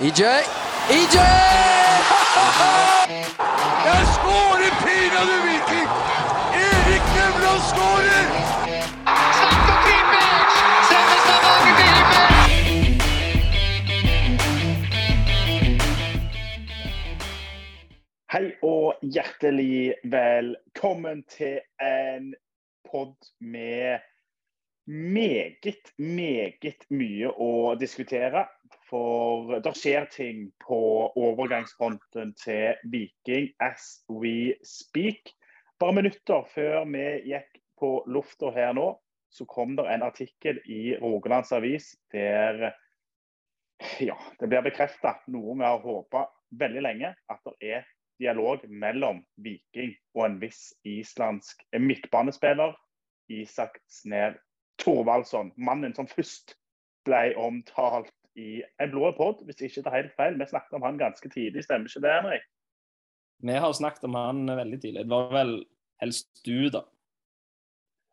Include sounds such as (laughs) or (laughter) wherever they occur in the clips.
EJ! EJ! (laughs) Jeg skårer pinadø Viking! Erik Nevland skårer! Selveste! Hei og hjertelig velkommen til en pod med meget, meget mye å diskutere. For det skjer ting på overgangsfronten til Viking as we speak. Bare minutter før vi gikk på lufta her nå, så kom det en artikkel i Rogalands Avis der ja, det blir bekrefta noe vi har håpa veldig lenge, at det er dialog mellom Viking og en viss islandsk midtbanespiller, Isak Snev Thorvaldsson. Mannen som først ble omtalt i en blå pod, hvis ikke det er helt feil. Vi snakket om han ganske tidlig, stemmer ikke det, Henrik? Vi har snakket om han veldig tidlig. Det var vel helst du, da.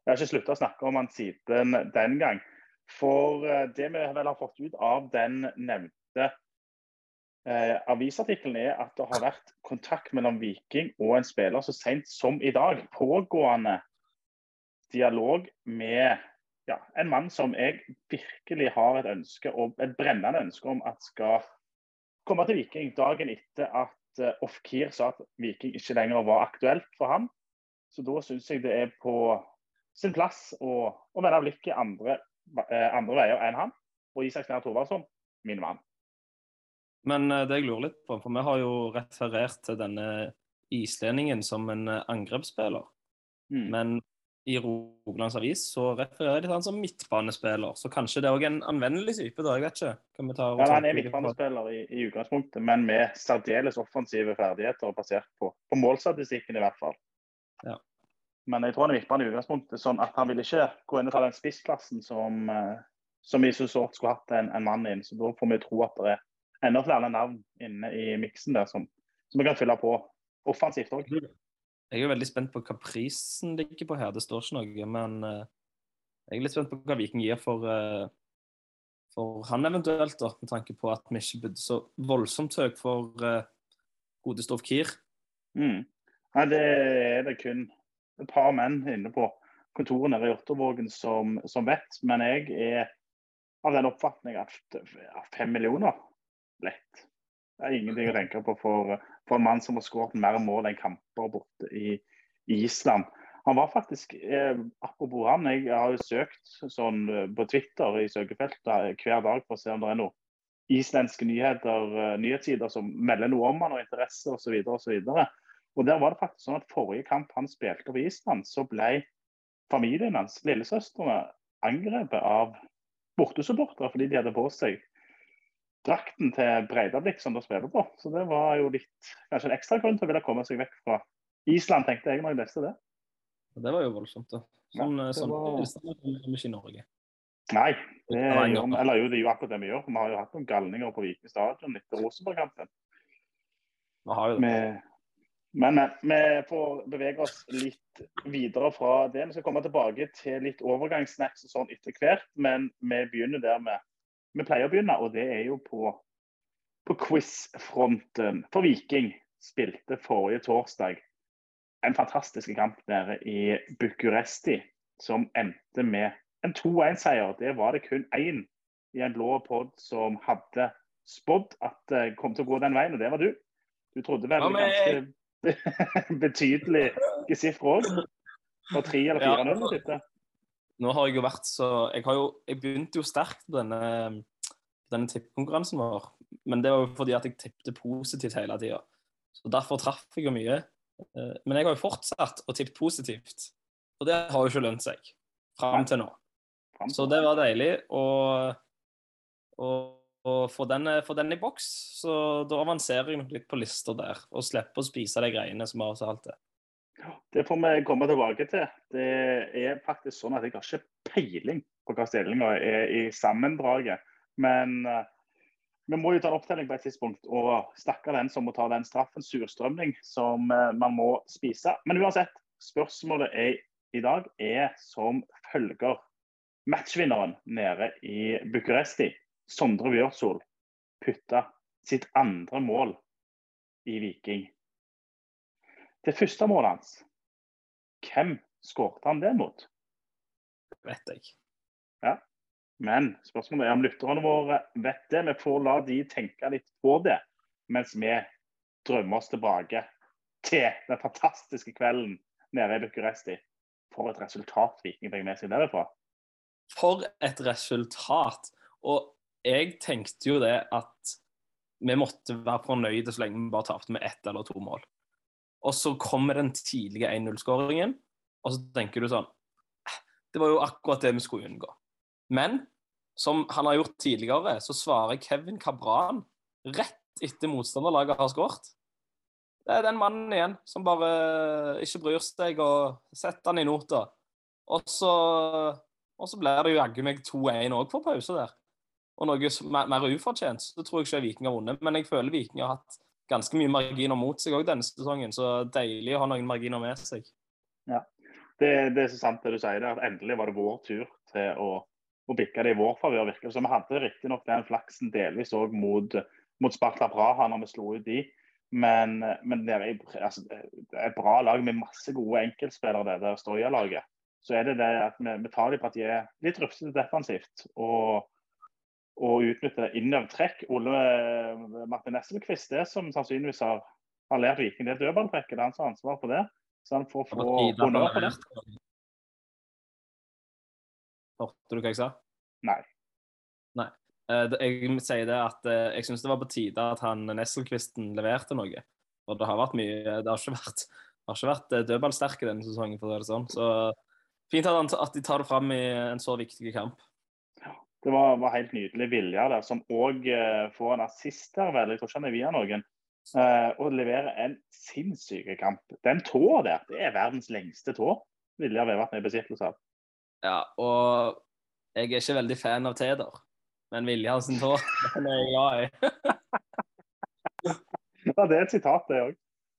Jeg har ikke slutta å snakke om han siden den gang. For eh, det vi vel har fått ut av den nevnte eh, avisartikkelen, er at det har vært kontakt mellom Viking og en spiller så sent som i dag. Pågående dialog med ja, en mann som jeg virkelig har et ønske om, et brennende ønske om at skal komme til Viking dagen etter at uh, Ofkir sa at Viking ikke lenger var aktuelt for ham. Så da syns jeg det er på sin plass å, å vende blikket andre, uh, andre veier enn han. Og Isak Snær Thorvaldsson, min mann. Men uh, det jeg lurer litt på, for vi har jo referert til denne islendingen som en angrepsspiller. Mm. Men i Rogalands Avis så refererer de til han som midtbanespiller. Så kanskje det er òg en anvendelig type, da. Jeg vet ikke. Kan vi ta Ja, han er midtbanespiller i, i utgangspunktet, men med særdeles offensive ferdigheter basert på, på målstatistikken, i hvert fall. Ja. Men jeg tror han er midtbane i utgangspunktet, sånn at han vil ikke gå inn og ta den spissplassen som, eh, som vi så sårt skulle hatt en, en mann inn. Så da får vi tro at det er enda flere navn inne i miksen der som, som vi kan fylle på offensivt òg. Jeg er veldig spent på hva prisen ligger på her. Det står ikke noe, men eh, jeg er litt spent på hva Viking gir for, eh, for han eventuelt, da, med tanke på at vi ikke bodde så voldsomt høyt for uh, gode Stoff Mm. Nei, det er det kun et par menn inne på kontoret nede i Jåttåvågen som, som vet. Men jeg er av den oppfatning at ja, fem millioner lett. Det er ingenting å tenke på for, for en mann som har skåret mer mål enn kamper borte i, i Island. Han var faktisk, eh, Apropos han, jeg har jo søkt sånn eh, på Twitter i søkefeltet eh, hver dag for å se om det er noe islandske nyheter, eh, nyhetssider som melder noe om han og interesse osv. osv. Og der var det faktisk sånn at Forrige kamp han spilte på Island, så ble familien hans, lillesøstrene, angrepet av bortesupportere fordi de hadde på seg drakten til Breidablikk som de spiller på. Så det var jo litt, kanskje en ekstra grunn til å ville komme seg vekk fra Island, tenkte jeg når jeg leste det. Det var jo voldsomt, da. Sånn, Ja, ja, sånn var- vi ikke i Norge. Nei, det gjør vi. Eller jo, det er jo akkurat det vi gjør. Vi har jo hatt noen galninger på Viking stadion etter Rosenborg-kampen. Vi har jo det. Men eh, vi får bevege oss litt videre fra det. Vi skal komme tilbake til litt overgangssnacks og sånn etter hvert, men vi begynner der vi, vi pleier å begynne, og det er jo på, på quiz-fronten. For Viking spilte forrige torsdag en fantastisk kamp nede i Bucuresti, som endte med en 2-1-seier. Det var det kun én i en blå pod som hadde spådd at det kom til å gå den veien, og det var du. Du trodde vel Ja, men- ganske (laughs) betydelig sifre òg? Var 3 eller 4-0 du tippet? Nå har jeg jo vært så Jeg, har jo, jeg begynte jo sterkt på denne, denne tippekonkurransen vår. Men det var jo fordi at jeg tippte positivt hele tida. Så derfor traff jeg jo mye. Eh, Men jeg har jo fortsatt å tippe positivt. Og det har jo ikke lønt seg fram til nå. Så det var deilig å, å, å få, den, få den i boks. Så da avanserer jeg nok litt på lister der. Og slipper å spise de greiene som har så alt det. Det får vi komme tilbake til. Det er faktisk sånn at jeg har ikke peiling på hva stillinga er i sammendraget. Men uh, vi må jo ta en opptelling på et tidspunkt, og stakkar den som må ta den straffen, surstrømning, som uh, man må spise. Men uansett, spørsmålet er, i dag er som følger. Matchvinneren nede i Bucuresti, Sondre Bjørsol, putta sitt andre mål i Viking. Det første målet hans, hvem skåret han det mot? Vet jeg. Ja, Men spørsmålet er om lytterne våre vet det. Vi får la de tenke litt på det, mens vi drømmer oss tilbake til den fantastiske kvelden nede i Bucuresti. For et resultat Viking fikk med seg derifra. For et resultat! Og jeg tenkte jo det at vi måtte være fornøyde så lenge vi bare tapte med ett eller to mål. Og så kommer den tidlige 1-0-skåringen, og så tenker du sånn «Eh, Det var jo akkurat det vi skulle unngå. Men som han har gjort tidligere, så svarer Kevin Cabran rett etter motstanderlaget har skåret. Det er den mannen igjen som bare ikke bryr seg og setter han i nota. Og så, og så blir det jo jaggu meg 2-1 òg for pause der. Og noe som er mer ufortjent, så tror jeg ikke Viking har vunnet. Men jeg føler Viking har hatt ganske mye marginer mot seg òg denne sesongen, så deilig å ha noen marginer med seg. Det, det er så sant det du sier, at endelig var det vår tur til å, å bikke det i vår favør. Vi hadde riktignok den flaksen delvis òg mot, mot Sparta Praha når vi slo ut de. Men, men det, er, altså, det er et bra lag med masse gode enkeltspillere, det der Stoya-laget. Så er det det at vi, vi tar de er litt rufsete defensivt. og og utnytter trekk, Ole Martin Nesselquist det som sannsynligvis har, har lært Viking det dødballtrekket, det er han som har ansvar for det. Så han får få honnør for det. Hørte du hva jeg sa? Nei. Nei. det- Jeg sier det at eh, jeg syns det var på tide at han Nesselquisten leverte noe. Og det har vært mye Det har ikke vært, har ikke vært eh, dødballsterke denne sesongen, for å si det sånn. Så fint at, han, at de tar det fram i en så viktig kamp. Det var, var helt nydelig Vilja der, som òg eh, får en assist her, vel. Jeg tror ikke han er via noen. Eh, og leverer en sinnssyk kamp. Den tåa der, det er verdens lengste tå. Vilja Vevatn er i besittelse av. Ja, og jeg er ikke veldig fan av Teder, men Viljan sin tå, (laughs) den er jeg glad i. (laughs) Ja, det er et sitat, det òg.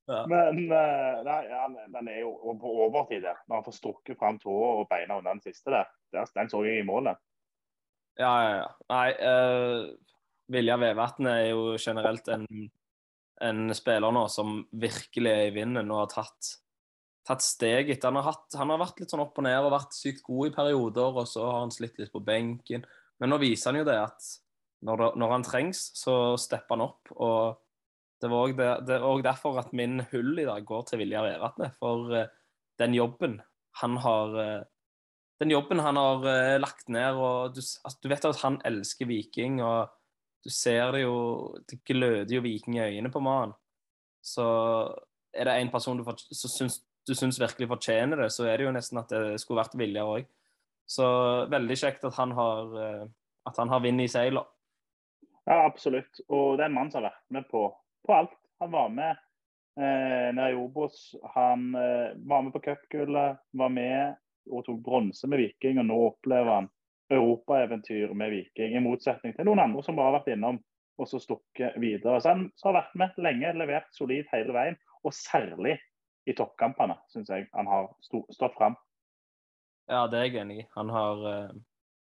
Ja. Men eh, nei, ja, den er jo på overtid der. Når han får strukket fram tåa og beina under den siste der. Den så jeg i målet. Ja, ja, ja. Nei, uh, Vilja Vevatn er jo generelt en, en spiller nå som virkelig er i vinden og har tatt, tatt steg etter. Han har, hatt, han har vært litt sånn opp og ned og vært sykt god i perioder, og så har han slitt litt på benken. Men nå viser han jo det at når, det, når han trengs, så stepper han opp. og det var òg er derfor at min hull i dag går til Vilja Vevatnet. For uh, den jobben han har eh, Den jobben han har eh, lagt ned, og du, altså, du vet at han elsker Viking, og du ser det jo Det gløder jo Viking i øynene på mannen. Så er det en person du, syns, du syns virkelig fortjener det, så er det jo nesten at det skulle vært Vilja òg. Så veldig kjekt at han har, eh, at har vind i seilene. Ja, absolutt. Og det er en mann som har vært med på, på alt. Han var med eh, nede i Obos. Han eh, var med på cupgullet, var med og tok bronse med Viking. Og nå opplever han europaeventyr med Viking, i motsetning til noen andre som bare har vært innom og så stukket videre. Så han har vært med lenge, levert solid hele veien. Og særlig i toppkampene, syns jeg han har stått fram. Ja, det er jeg enig i. Han har eh,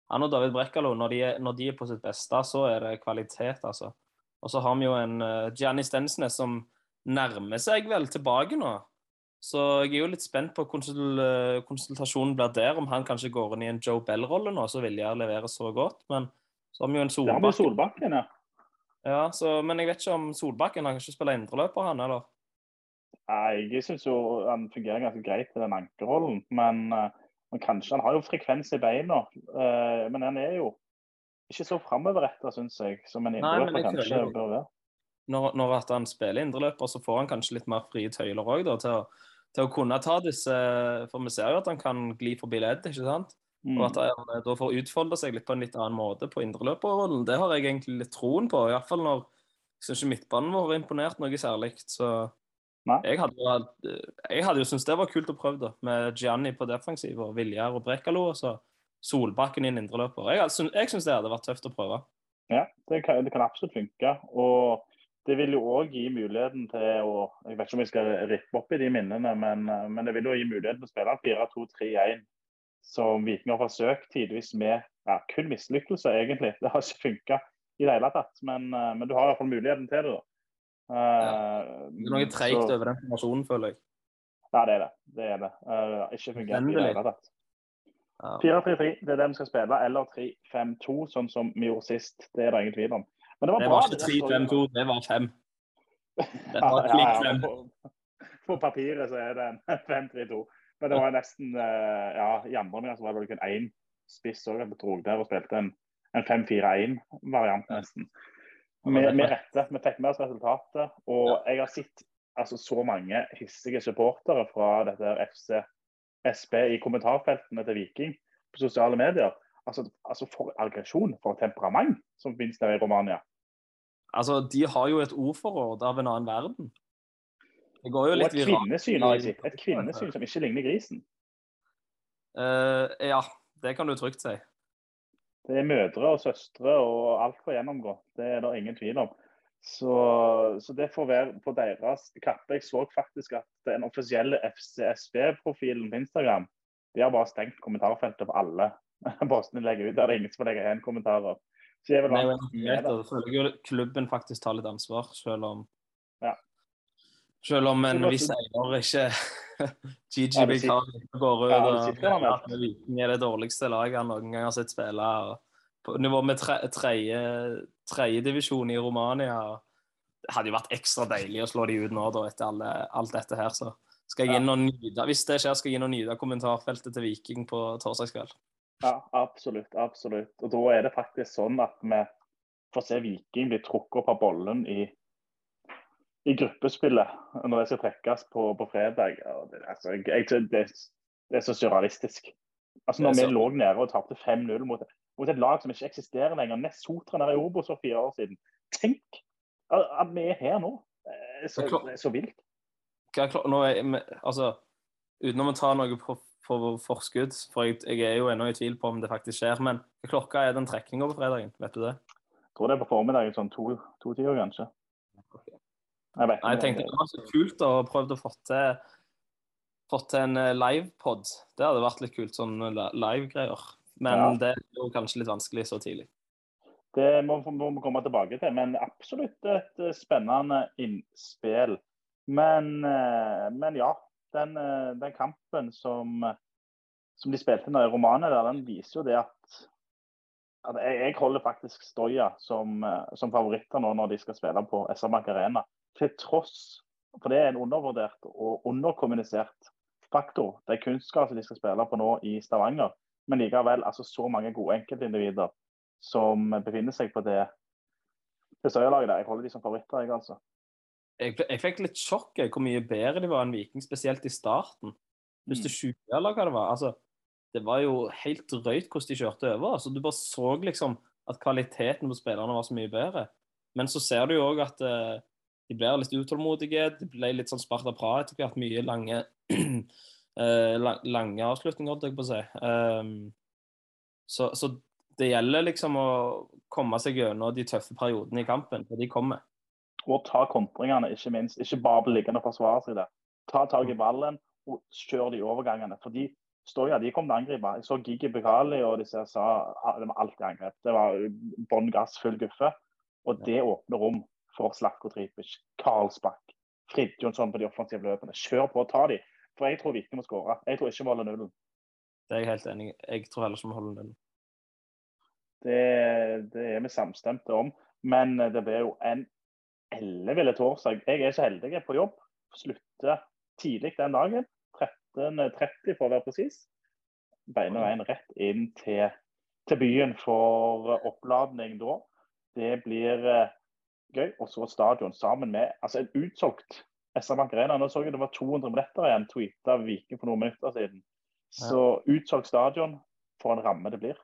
Han og David Brekkalo, når når de er på sitt beste, så er det kvalitet, altså. Og så har vi jo en uh, Gianni Stensnes som nærmer seg vel tilbake nå. Så jeg er jo litt spent på eh, konsultasjonen blir der, om han kanskje går inn i en Joe Bell-rolle nå, så vil jeg levere så godt. Men så har vi jo en Det er Solbakken. Solbakken, ja. Ja, så, men jeg vet ikke om Solbakken han kan ikke spille indreløper, han, eller? Nei, Jeg syns jo han fungerer ganske greit i den ankerrollen. Men, eh, men kanskje han har jo frekvens i beina. eh, men han er jo ikke så framoverretta, syns jeg, som en indreløper kanskje bør være. Når, når han spiller indreløper, så får han kanskje litt mer frie tøyler òg, til, til å kunne ta disse For vi ser jo at han kan gli forbi ledd, ikke sant? Mm. Og at han da får utfolde seg litt på en litt annen måte på indreløperrollen. Det har jeg egentlig litt troen på, iallfall når jeg syns ikke midtbanen vår har imponert noe særlig. Så jeg hadde, jeg hadde jo syntes det var kult å prøve, da. Med Gianni på defensiv og Viljar og Brekalo, og så Solbakken inn indreløper. Jeg, jeg syns det hadde vært tøft å prøve. Ja, det kan, det kan absolutt funke. Og det vil jo òg gi muligheten til å Jeg vet ikke om jeg skal rippe opp i de minnene, men, men det vil jo gi muligheten til å spille 4-2-3-1 som Viking har forsøkt tidvis med ja, kun mislykkelse, egentlig. Det har ikke funka. i det hele tatt. Men, eh, men du har i hvert fall muligheten til det. da. Ja. Det er noe treigt over den informasjonen, føler jeg. Ja, det er det. Det er det. Uh, ikke fungert i det hele tatt. 4-3-3, det er det vi skal spille. Eller 3-5-2, sånn som vi gjorde sist. Det er det ingen tvil om. Men det var Det var bra, ikke 3-5-2, det var 5. Det var ja, klikk ja, 5. På, på papiret så er det en (laughs) 5-3-2. Men det var nesten eh, Ja, omgang så var det vel kun én spiss òg. Jeg dro der og spilte en, en 5-4-1-variant, nesten. Med, med rette. Vi fikk med oss resultatet. Og jeg har sett altså, så mange hissige supportere fra dette FC SB i kommentarfeltene til Viking på sosiale medier. Altså, altså For aggresjon, for temperament som finnes der i Romania. Altså, de har jo et ordforråd av en annen verden. Det går jo Og et kvinnesyn har jeg sett. Et kvinnesyn som ikke ligner grisen. Uh, ja, det kan du trygt si. Det er mødre og søstre og alt for å gjennomgå. Det er det ingen tvil om. Så, så det får være på deres kappe. Jeg så faktisk at den offisielle FCSB-profilen på Instagram de har bare stengt kommentarfeltet på alle (laughs) de legger ut. Der det er ingen som legger igjen kommentarer. Så jeg vil Nei, være greit, da. det. føler jo klubben faktisk tar litt ansvar, selv om Ja. Selv om en viss eier ikke (laughs) Ja, det går ut og Viking er det dårligste laget han noen gang har sett spille. På nivå med tre- tredje- i Romania. Det hadde jo vært ekstra deilig å slå de ut nå da, etter alle, alt dette her. Så skal jeg Ja. inn og nyde, hvis det skjer, skal jeg inn og nyte kommentarfeltet til Viking på torsdagskveld. Ja, absolutt. Absolutt. Og da er det faktisk sånn at vi får se Viking bli trukket opp av bollen i, i gruppespillet når det skal trekkes på, på fredag. Det, altså, jeg, det, det er så surrealistisk. Altså, når vi lå nede og tapte 5-0 mot, mot et lag som ikke eksisterer lenger, Nessotra nede i Obos for fire år siden. Tenk at, vi er her nå. Så, så vilt. Klar, nå er, altså, utenom å ta noe på, på forskudd, for jeg, jeg er jo ennå i tvil på om det faktisk skjer, men klokka er den trekninga på fredagen? Vet du det? Jeg tror det er på formiddagen sånn to, to tider, kanskje. Jeg Nei, jeg tenkte det var så kult å prøve å få til, til en eh, livepod. Det hadde vært litt kult, sånn li- live-greier. Men Ja. det er jo kanskje litt vanskelig så tidlig. Det må, vi komme tilbake til, men absolutt et eh, spennende innspill. Men, eh, men ja, den, eh, den kampen som, som de spilte nå i Romania, der, den viser jo det at, at jeg, jeg holder faktisk Stoya som, eh, som favoritter nå når de skal spille på SR-Bank Arena. Til tross, for det er en undervurdert og underkommunisert faktor. Det er kunstgresset de skal spille på nå i Stavanger. Men likevel altså så mange gode enkeltindivider som befinner seg på det, det Støya-laget der. Jeg holder de som favoritter, jeg, altså. Jeg, jeg fikk litt sjokk hvor mye bedre de var enn Viking, spesielt i starten. Første 20 eller hva det var. Altså, det var jo helt drøyt hvordan de kjørte over. Altså, du bare så liksom at kvaliteten på spillerne var så mye bedre. Men så ser du jo òg at uh, de blir litt utålmodige. De ble litt sånn Sparta Praha etter hvert. Mye lange, uh, (clears throat) lang, lange avslutninger, holdt jeg på å si. Um, så, så det gjelder liksom å komme seg gjennom de tøffe periodene i kampen, for de kommer. Og ta kontringene, ikke minst. Ikke bare bli liggende og forsvare seg der. Ta tak i ballen og kjør de overgangene. For de Stoja de kom til å angripe. Jeg så Gigi Bukali og disse sa det var alltid angrep. Det var bånn gass, full guffe. Og det åpner rom for Slatko Tripic, Karlsbakk, Fridtjonsson på de offensive løpene. Kjør på, ta de. For jeg tror Viking må skåre. Jeg tror ikke vi holder nullen. Det er jeg helt enig i. Jeg tror heller ikke vi holder nullen. Det, det er vi samstemte om. Men det blir jo en elleville torsdag. Jeg er så heldig jeg er på jobb. Slutter tidlig den dagen. 13.30 for å være presis. Beina veien rett inn til, til byen for oppladning da. Det blir eh, gøy. Og så stadion sammen med altså en utsolgt SR Bank Arena. Nå så jeg det var 200 billetter igjen, tweeta Viking for noen minutter siden. Så utsolgt stadion, for en ramme det blir.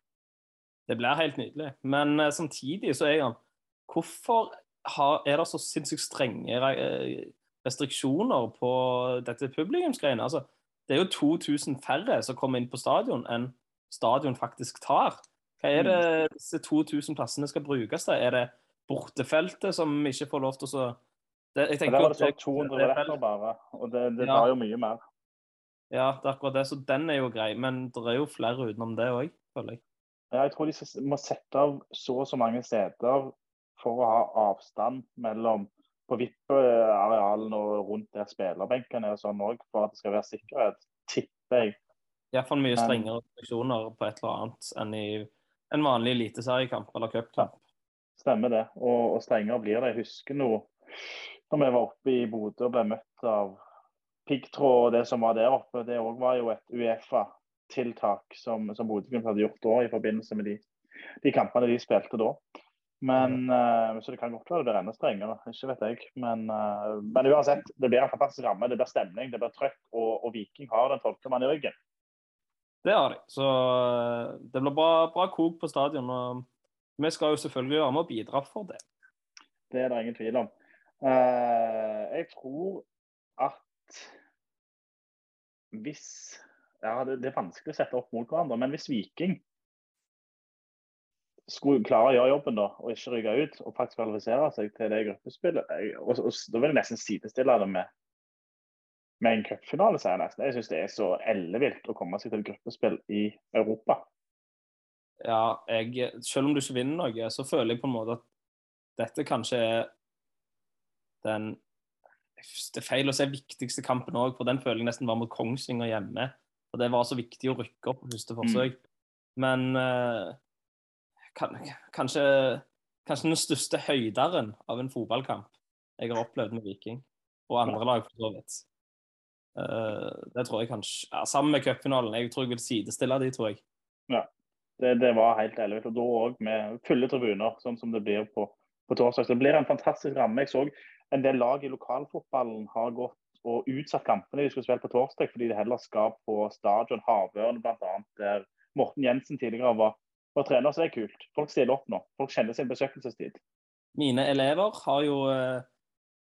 Det blir helt nydelig. Men eh, samtidig så er han Hvorfor har, er det så sinnssykt strenge eh, restriksjoner på dette publikumsgreiene? Altså, det er jo 2000 færre som kommer inn på stadion enn stadion faktisk tar. Hva er det disse 2000 plassene skal brukes til? Er det bortefeltet som ikke får lov til å så det, jeg tenker Der var det sånn 200 det er bare. Og det, det Ja. var jo mye mer. Ja, det er akkurat det. Så den er jo grei. Men det er jo flere utenom det òg, føler jeg. Ja, jeg tror de må sette av så og så mange steder for å ha avstand mellom på vippearealene og rundt der spillerbenkene og sånn òg, for at det skal være sikkerhet, tipper jeg. Iallfall mye strengere restriksjoner på et eller annet enn i en vanlig eliteseriekamp eller cupkamp. Stemmer det. Og, og strengere blir det. Jeg husker nå da vi var oppe i Bodø og ble møtt av piggtråd og det som var der oppe. Det òg var jo et Uefa-tiltak som, som Bodø-Glimt hadde gjort da i forbindelse med de, de kampene de spilte da. Men, uh, Så det kan godt være det enda strengere, ikke vet jeg. Men, uh, men uansett, det blir en fantastisk ramme. Det blir stemning, det blir trøkk, og, og Viking har den tolvte mannen i ryggen. Det har de. Så eh, det blir bra, bra kok på stadion. og Vi skal jo selvfølgelig være med og bidra for det. Det er det ingen tvil om. Uh, jeg tror at hvis ja, det, det er vanskelig å sette opp mot hverandre, men hvis Viking skulle klare å gjøre jobben da, og ikke ryke ut, og faktisk kvalifisere seg til det gruppespillet og, og, Da vil jeg nesten sidestille det med, med en cupfinale, sier jeg nesten. Jeg syns det er så ellevilt å komme seg til et gruppespill i Europa. Ja, jeg, selv om du ikke vinner noe, så føler jeg på en måte at dette kanskje er den Det er feil å si viktigste kampen òg, for den føler jeg nesten var mot Kongsvinger hjemme. Og det var så viktig å rykke opp på første forsøk. Men eh, kan, kanskje, kanskje den største høyderen av en fotballkamp jeg har opplevd med Viking, og andre lag for så vidt. Uh, det tror jeg kanskje ja, Sammen med cupfinalen. Jeg tror jeg vil sidestille de, tror jeg. Det, det var helt ellevilt. Og da òg med fulle tribuner, sånn som det blir på, på torsdag. Det blir en fantastisk ramme. Jeg så en del lag i lokalfotballen har gått og utsatt kampene de skulle spille på torsdag, fordi de heller skal på stadion Havørn bl.a., der Morten Jensen tidligere var, var trener. Så er det kult. Folk stiller opp nå. Folk kjenner sin besøkelsestid. Mine elever har jo eh,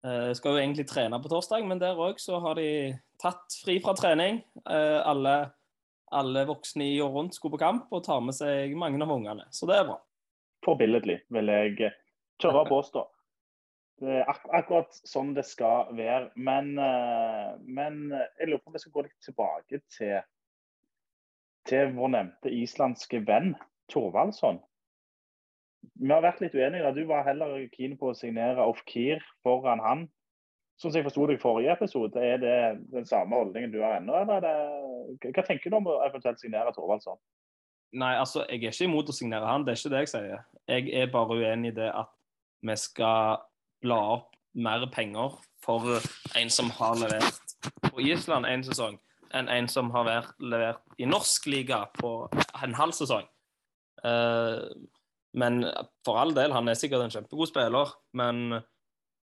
eh, skal jo egentlig trene på torsdag, men der òg så har de tatt fri fra trening. Eh, alle, alle voksne i og rundt skulle på kamp og tar med seg mange av ungene. Så det er bra. Forbilledlig, vil jeg tørre å påstå. Det er ak akkurat sånn det skal være. Men, men jeg lurer på om vi skal gå litt tilbake til, til vår nevnte islandske venn Thorvaldsson. Vi har vært litt uenige. Du var heller keen på å signere Ofkir foran han. Sånn som jeg forsto det i forrige episode, er det den samme holdningen du har ennå? Det, hva tenker du om å eventuelt signere Thorvaldsson? Nei, altså, jeg er ikke imot å signere han, det er ikke det jeg sier. Jeg er bare uenig i det at vi skal bla opp mer penger for en som har levert på Island en sesong, enn en som har levert i norsk liga på en halv sesong. Eh, men for all del, han er sikkert en kjempegod spiller, men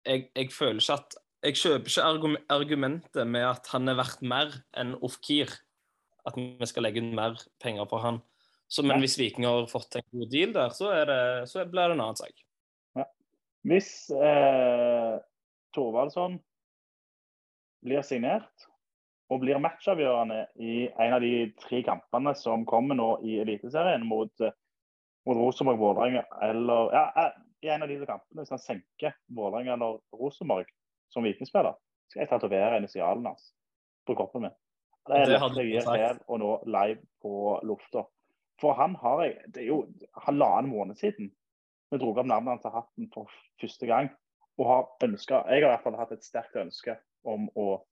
jeg, jeg føler ikke at Jeg kjøper ikke argumentet med at han er verdt mer enn Ofkir. At vi skal legge inn mer penger på han. Så, men hvis Viking har fått en god deal der, så, det, så blir det en annen sak. Hvis eh, Thorvaldsson blir signert og blir matchavgjørende i en av de tre kampene som kommer nå i Eliteserien mot, eh, mot Rosenborg, Vålerenga eller ja, eh, I en av de kampene, hvis han senker Vålerenga eller Rosenborg som vikingspiller, skal jeg tatovere initialen hans på kroppen min. Det er lett gir sagt. her og nå live på lufta. For han har jeg Det er jo halvannen måned siden vi dro opp navnet hans av hatten for første gang. Og har ønsket, Jeg har i hvert fall hatt et sterkt ønske om å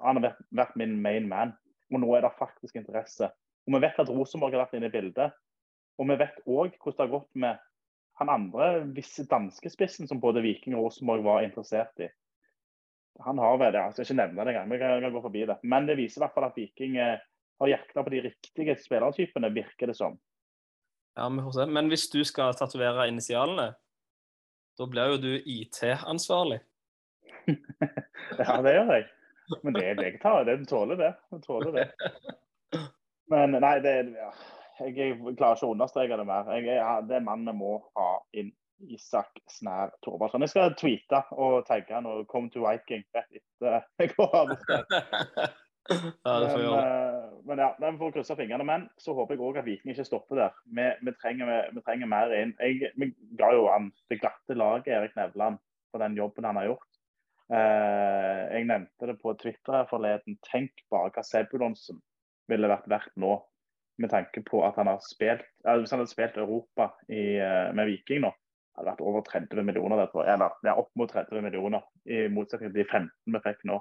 Han har vært min main man. Og nå er det faktisk interesse. Og vi vet at Rosenborg har vært inne i bildet. Og vi vet òg hvordan det har gått med han andre visse danskespissen som både Viking og Rosenborg var interessert i. Han har vel det, jeg skal ikke nevne det engang, vi kan, kan gå forbi det. Men det viser i hvert fall at Viking eh, har jakta på de riktige spillertypene, virker det som. Ja, vi får se. Men hvis du skal tatovere initialene, da blir jo du IT-ansvarlig. (laughs) Ja, det gjør jeg. Men det, det jeg tar, det tåler det. Jeg tåler det. (laughs) Men nei, det, ja, jeg, klarer ikke å understreke det mer. Jeg, jeg, det er mannen vi må ha inn. Isak Snær Torvaldsson. Jeg skal tweete og tagge han og 'come to Viking' rett etter (laughs) jeg går av. (laughs) ja, får gjøre eh, men ja, vi får krysse fingrene. Men så håper jeg òg at Viking ikke stopper der. Vi, vi, trenger, vi trenger mer inn. Jeg, vi ga jo han det glatte laget Erik Nevland for den jobben han har gjort. Eh, jeg nevnte det på Twitter her forleden. Tenk bare hva Sebulonsen ville vært verdt nå. Med tanke på at han har spilt hvis han hadde spilt Europa i, eh, med Viking nå, hadde vært over 30 millioner, det jeg. Eller ja, opp mot 30 millioner, i motsetning til de 15 vi fikk nå.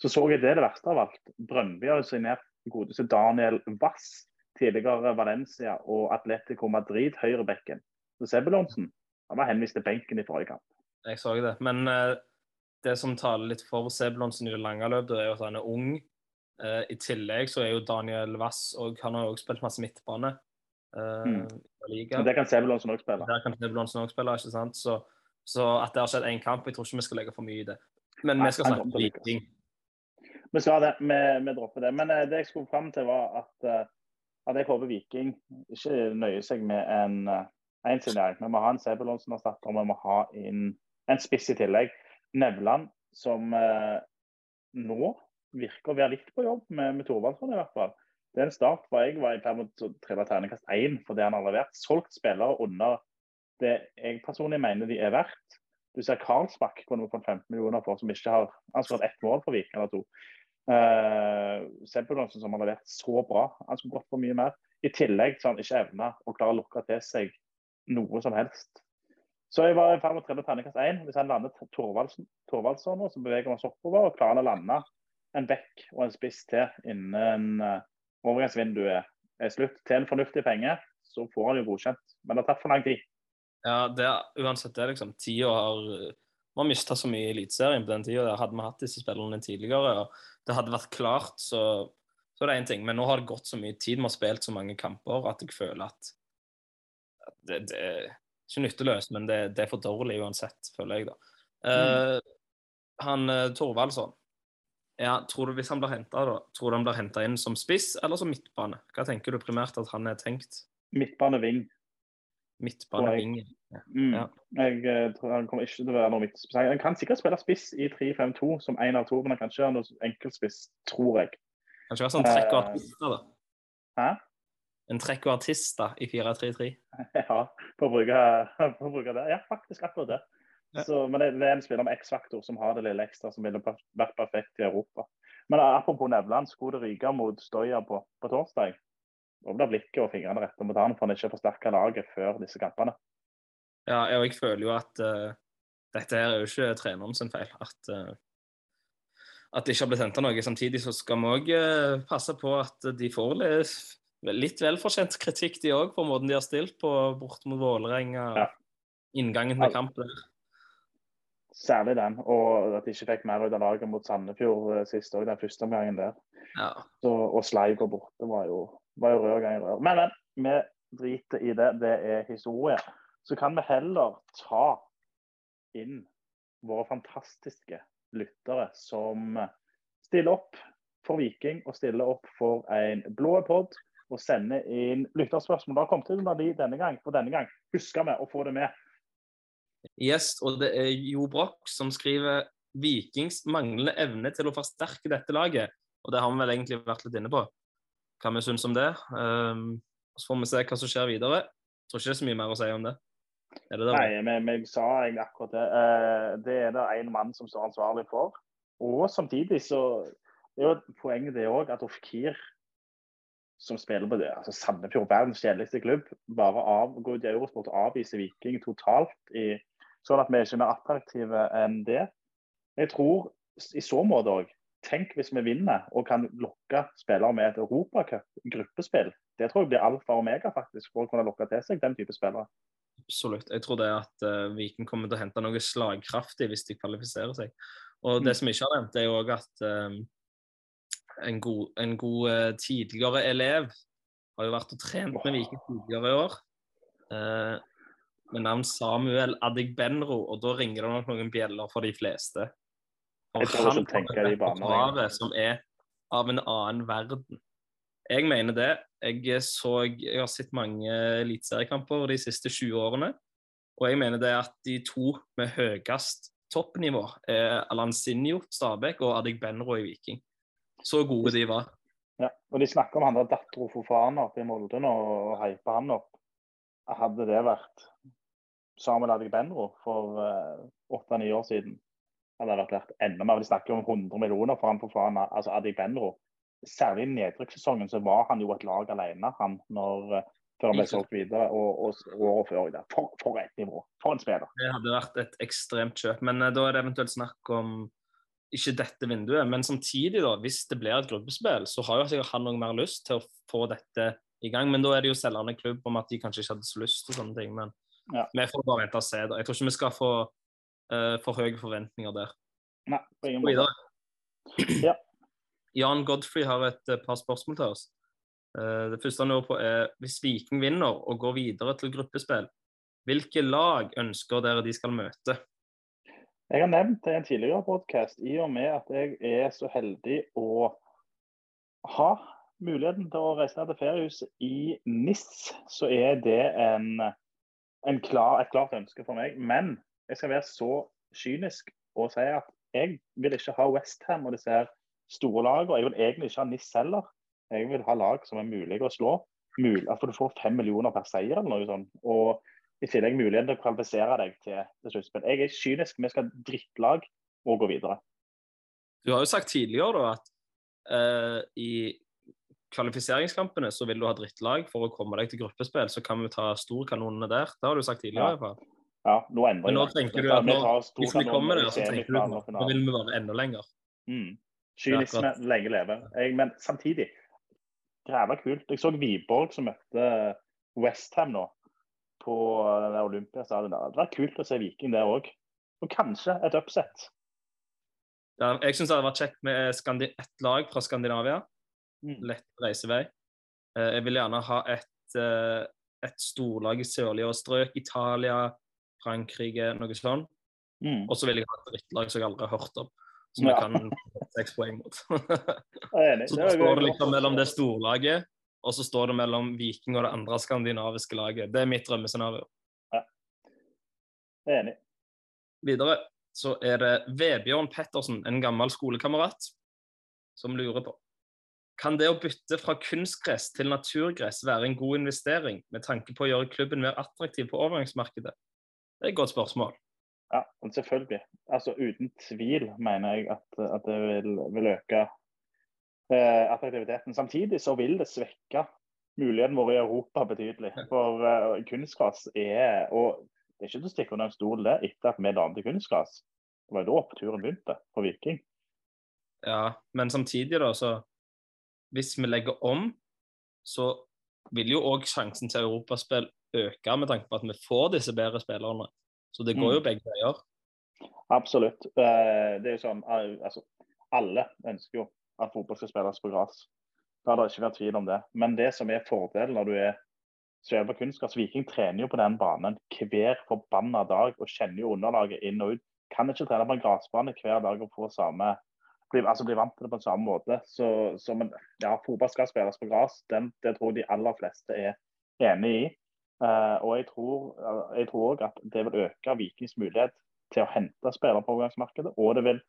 Så så jeg det det verste av alt. Brøndby har jo signert godeste Daniel Wass, tidligere Valencia og Atletico Madrid, høyrebekken. Så Sebulonsen han var henvist til benken i forrige kamp. Jeg så det. Men eh, det som taler litt for Sebulonsen i det lange løpet, er jo at han er ung. Eh, I tillegg så er jo Daniel Wass og han har jo også spilt masse midtbane. Uh, Mm. i liga. Men det kan Sebulonsen òg spille. Der kan Sebulonsen også spille, ikke sant? Så, så at det har skjedd én kamp, jeg tror ikke vi skal legge for mye i det. Men Nei, vi skal snakke om. Viking. Vi skal det, vi, vi dropper det. Men uh, det jeg skulle fram til, var at, at jeg håper Viking ikke nøyer seg med en uh, ensignering. Vi må ha en Sebulonsen-erstatter, vi må ha inn en spiss i tillegg. Nevland, som nå virker å være litt på jobb med, med Thorvaldsson, i hvert fall. Det er en start for jeg var i ferd med å trille terningkast én for det han har levert. Solgt spillere under det jeg personlig mener de er verdt. Du ser Karlsbakk kunne vi fått 15 millioner for, som ikke har Han ett mål for Viking eller to. Uh, Sebulonsen som har levert så bra. Han skulle gått for mye mer. I tillegg så han ikke evna å klare å lukke til seg noe som helst. Så jeg var i ferd med å trille terningkast én. Hvis han lander Thorvaldsen, Thorvaldsson, så beveger vi oss oppover og klarer å lande en bekk og en spiss til innen uh, overgangsvinduet er slutt. Til en fornuftig penge, så får han jo godkjent. Men det har tatt for lang tid. Ja, det er, uansett det, liksom. Tida har Vi har mista så mye i Eliteserien på den tida. Hadde vi hatt disse spillerne tidligere, og det hadde vært klart, så, så er det én ting. Men nå har det gått så mye tid, vi har spilt så mange kamper, at jeg føler at, at det, det er ikke nytteløst, men det, det, er for dårlig uansett, føler jeg, da. Uh, han Thorvaldsson ja, tror du Hvis han blir henta, tror du han blir henta inn som spiss eller som midtbane? Hva tenker du primært at han er tenkt? Midtbane-ving. Midtbane-ving. Mm. Ja. Jeg uh, tror Han kommer ikke til å være noe midtspiss. Han kan sikkert spille spiss i 3-5-2 som én av to, men han kan ikke være noe enkeltspiss, tror jeg. Kan ikke være sånn trekk og artister, da. Hæ? En trekk og artister i 4-3-3. (laughs) Ja, for å, bruke, for å bruke det. Ja, faktisk akkurat det. Så, men det, det er en spiller med X-faktor som har det lille ekstra som ville vært perfekt i Europa. Men apropos Nevland, skulle det ryke mot Stoya på, på torsdag? Da blir blikket og fingrene retta mot han for han ikke har forsterka laget før disse kampene. Ja, og jeg føler jo at uh, dette her er jo ikke treneren sin feil. At, uh, at det ikke har blitt henta noe. Samtidig så skal vi òg uh, passe på at de får litt, litt velfortjent kritikk, de òg, på måten de har stilt på bort mot Vålerenga. Ja. Inngangen til kampen. Særlig den, og at de ikke fikk mer ut av laget mot Sandefjord eh, sist òg, den første omgangen der. Ja. Så, og Sleiv går borte var jo, var jo rød gang i rør. Men, men, vi driter i det. Det er historie. Så kan vi heller ta inn våre fantastiske lyttere som stiller opp for Viking og stiller opp for en blå pod og sender inn lytterspørsmål. Det har kommet inn under de denne gang, for denne gang husker vi å få det med. Yes, og det er Jo Broch som skriver Vikings manglende evne til å forsterke dette laget. Og det har vi vel egentlig vært litt inne på, hva vi syns om det. Um, så får vi se hva som skjer videre. Jeg tror ikke det er så mye mer å si om det. Det det? Nei, men jeg sa egentlig akkurat det. Uh, det er det en mann som står ansvarlig for. Og samtidig så er jo poenget det òg at Ofkir, som spiller på det, altså Sandefjord, verdens kjedeligste klubb, bare av, går i Eurosport og avviser Viking totalt, i, sånn at vi er ikke mer attraktive enn det. Jeg tror i så måte òg Tenk hvis vi vinner og kan lokke spillere med et europacup-gruppespill. Det tror jeg blir alfa og omega faktisk, for å kunne lokke til seg den type spillere. Absolutt. Jeg tror det at uh, Viken kommer til å hente noe slagkraftig hvis de kvalifiserer seg. Og det Mm. som ikke har nevnt, er jo òg at um, en god, en god uh, tidligere elev har jo vært og trent med Viking tidligere i år. Uh, med navn Samuel Adegbenro, og da ringer det nok noen bjeller for de fleste. Og Jeg tror han tenker de banene. som er av en annen verden. Jeg mener det. Jeg, så, jeg har sett mange eliteseriekamper de siste 20 årene. Og jeg mener det at de to med høyest toppnivå er Alansinho Stabæk og Adik Benro i Viking. Så gode de var. Ja, og De snakker om han der dattera Fofana oppe i Molde nå, og hyper han opp. Hadde det vært Samuel Adegbenro for åtte-ni år siden, hadde det vært verdt enda mer. De snakker om 100 millioner for han Fofana, altså Adegbenro. Særlig i nedrykkssesongen så var han jo et lag alene han når eh, før han ble solgt videre. Og, og, året før der. For, for et nivå! For en spiller. Det hadde vært et ekstremt kjøp. Men eh, da er det eventuelt snakk om ikke dette vinduet, men samtidig, da, hvis det blir et gruppespill, så har jo sikkert han noe mer lyst til å få dette i gang. Men da er det jo selgende klubb om at de kanskje ikke hadde så lyst og sånne ting. Men Ja. vi får bare vente og se. da. Jeg tror ikke vi skal få uh, for høye forventninger der. Nei, på ingen måte. Ja. (clears throat) Jan Godfrey har et eh, par spørsmål til oss. Uh, Det første han lurer på er hvis Viking vinner og går videre til gruppespill, hvilke lag ønsker dere de skal møte? Jeg har nevnt det i en tidligere podkast, i og med at jeg er så heldig å ha muligheten til å reise til feriehuset i NIS, så er det en klar, et klart ønske for meg. Men jeg skal være så kynisk og si at jeg vil ikke ha Westham og disse her store lagene. Jeg vil egentlig ikke ha NIS heller. Jeg vil ha lag som er mulig å slå. Mul altså du får fem millioner per seier eller noe sånt. Og i tillegg muligheten til å kvalifisere deg til, til sluttspill. Jeg er kynisk. Vi skal ha drittlag og gå videre. Du har jo sagt tidligere da at uh, i kvalifiseringskampene så vil du ha drittlag for å komme deg til gruppespill, så kan vi ta storkanonene der. Det har du sagt tidligere. I hvert fall. Ja, nå endrer Men nå tenker du at nå, hvis vi kommer der, så tenker du at nå vil vi være enda lenger. Mm. Kynisme lenge leve. Jeg, men samtidig, græva kult. Jeg så Wiborg som møtte Westham nå på den der Olympiastadion. Det var kult å se Viking der òg. Og kanskje et upset. Ja, jeg syns det hadde vært kjekt med Skandi ett lag fra Skandinavia. Mm. Lett reisevei. Eh, Jeg vil gjerne ha et, eh, et storlag i sørlige strøk. Italia, Frankrike, noe sånt. Mm. Og så vil jeg ha et drittlag som jeg aldri har hørt om. Som Ja. jeg kan seks poeng mot. (laughs) Så da står det liksom mellom det storlaget, og så står det mellom Viking og det andre skandinaviske laget. Det er mitt drømmescenario. Er enig. Videre så er det Vebjørn Pettersen, en gammel skolekamerat, som lurer på Kan det å bytte fra kunstgress til naturgress være en god investering med tanke på å gjøre klubben mer attraktiv på overgangsmarkedet? Det er et godt spørsmål. Ja, selvfølgelig. Altså Uten tvil mener jeg at, at det vil, vil øke eh, attraktiviteten. Samtidig så vil det svekke muligheten vår i Europa betydelig. For eh, kunstgras er og Det er ikke til å stikke under en stol det, etter at vi la om til kunstgras. Det var jo da oppturen begynte for Viking. Ja, men samtidig, da, så Hvis vi legger om, så vil jo òg sjansen til europaspill øke med tanke på at vi får disse bedre spillerne. Så det går jo Mm. begge veier. Absolutt. Eh, Det er jo sånn, altså, Alle ønsker jo at fotball skal spilles på gress. La det ikke vært tvil om det. Men det som er fordelen når du er på kunstgress Viking trener jo på den banen hver forbanna dag og kjenner jo underlaget inn og ut. Kan ikke trene på en gressbane hver dag og få samme bli, altså bli vant til det på samme måte. Så, så men, ja, fotball skal spilles på gress. Det tror jeg de aller fleste er enig i. Uh, og jeg tror jeg tror òg at det vil øke Vikings mulighet til å hente spillere på overgangsmarkedet. Og det vil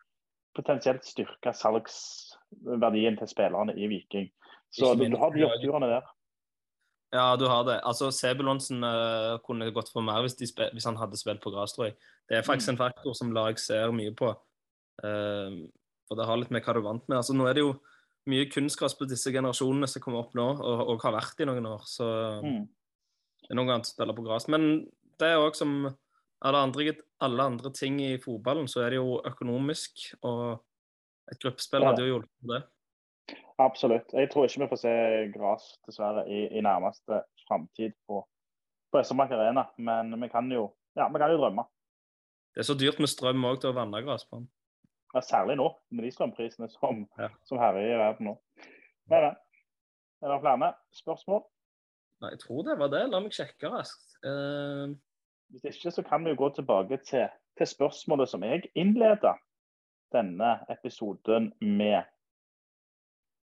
potensielt styrke salgsverdien til spillerne i Viking. Så du, du har de oppturene der. Ja, du har det. Altså, Sebulonsen uh, kunne gått for mer hvis, hvis han hadde spilt på gress, tror jeg. Det er faktisk en faktor som lag ser mye på. Eh, for det har litt med hva du er vant med. Altså, nå er det jo mye kunstgress på disse generasjonene som kommer opp nå, og, og har vært i noen år. Så Mm. det er noe annet å spille på gress. Men det er òg som alle andre, alle andre ting i fotballen, så er det jo økonomisk. Og et gruppespill hadde jo hjulpet på det. Absolutt. Jeg tror ikke vi får se gress, dessverre, i, i nærmeste framtid på, på SR-Bank Arena. Men vi kan jo, ja, vi kan jo drømme. Det er så dyrt med strøm òg til å vanne gressbanen. Ja, særlig nå, med de strømprisene som, Ja. som herjer i verden nå. Men. Er det flere spørsmål? Nei, jeg tror det var det. La meg sjekke raskt. Uh... Hvis ikke så kan vi jo gå tilbake til, til spørsmålet som jeg innleda denne episoden med.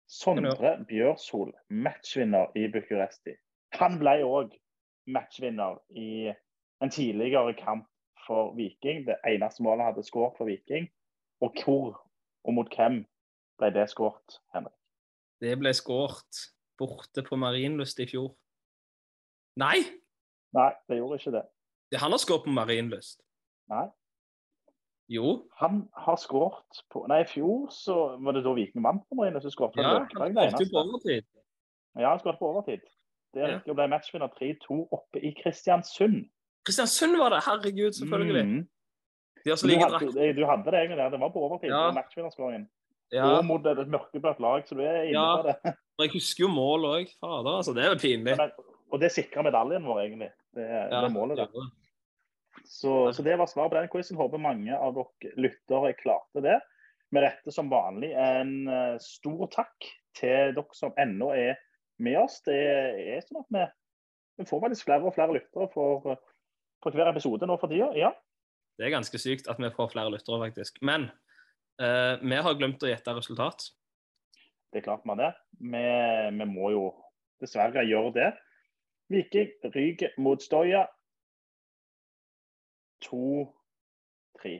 Sondre Bjørsol, matchvinner i Bucuresti. Han ble òg matchvinner i en tidligere kamp for Viking. Det eneste målet han hadde skåret for Viking. Og hvor og mot hvem ble det skåret, Henrik? det ble skåret borte på Marienlyst i fjor. Nei! Nei, det gjorde ikke det. Det- Han har skåret på Marienlyst. Nei. Jo. Han har skåret på Nei, i fjor så var det da Viking vant på Marienlyst. Ja, han skåret på overtid. Ja, han skåret på overtid. Det er Ja. Og ble matchvinner 3-2 oppe i Kristiansund. Kristiansund var det! Herregud, selvfølgelig. Mm. De har så like drakt. du hadde det egentlig der. Det var på overtid. Ja. Matchvinnerskåringen. Ja, Og mot et mørkeblått lag, så du er inne Ja. på det. (laughs) Men jeg husker jo mål òg. Fader, altså. Det er jo pinlig. Men, og det sikrer medaljen vår, egentlig. Det, Ja, det målet der. Så, så det var svaret på den quizen. Håper mange av dere lyttere klarte det. Med dette som vanlig en eh, stor takk til dere som ennå er med oss. Det er sånn at vi, vi får faktisk flere og flere lyttere for, eh, for hver episode nå for tida. Ja. Det er ganske sykt at vi får flere lyttere, faktisk. Men eh, vi har glemt å gjette resultat. Det er klart vi har det. Vi, vi må jo dessverre gjøre det. Viking ryker mot Stoya. 2-3.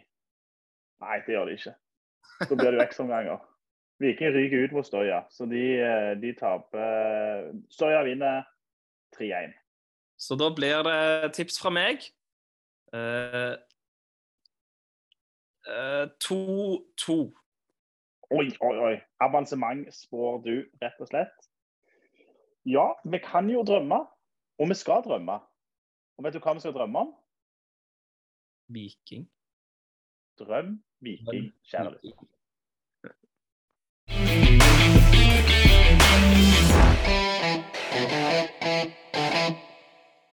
Nei, det gjør de ikke. Da blir det jo ekstraomganger. Viking ryker ut mot Stoya, så de, eh, de taper Stoya vinner 3-1. Så da blir det tips fra meg. Eh, 2-2. Oi, oi, oi. Avansement spår du, rett og slett. Ja, vi kan jo drømme. Og vi skal drømme. Og vet du hva vi skal drømme om? Viking. Drøm, Viking, kjære lytter.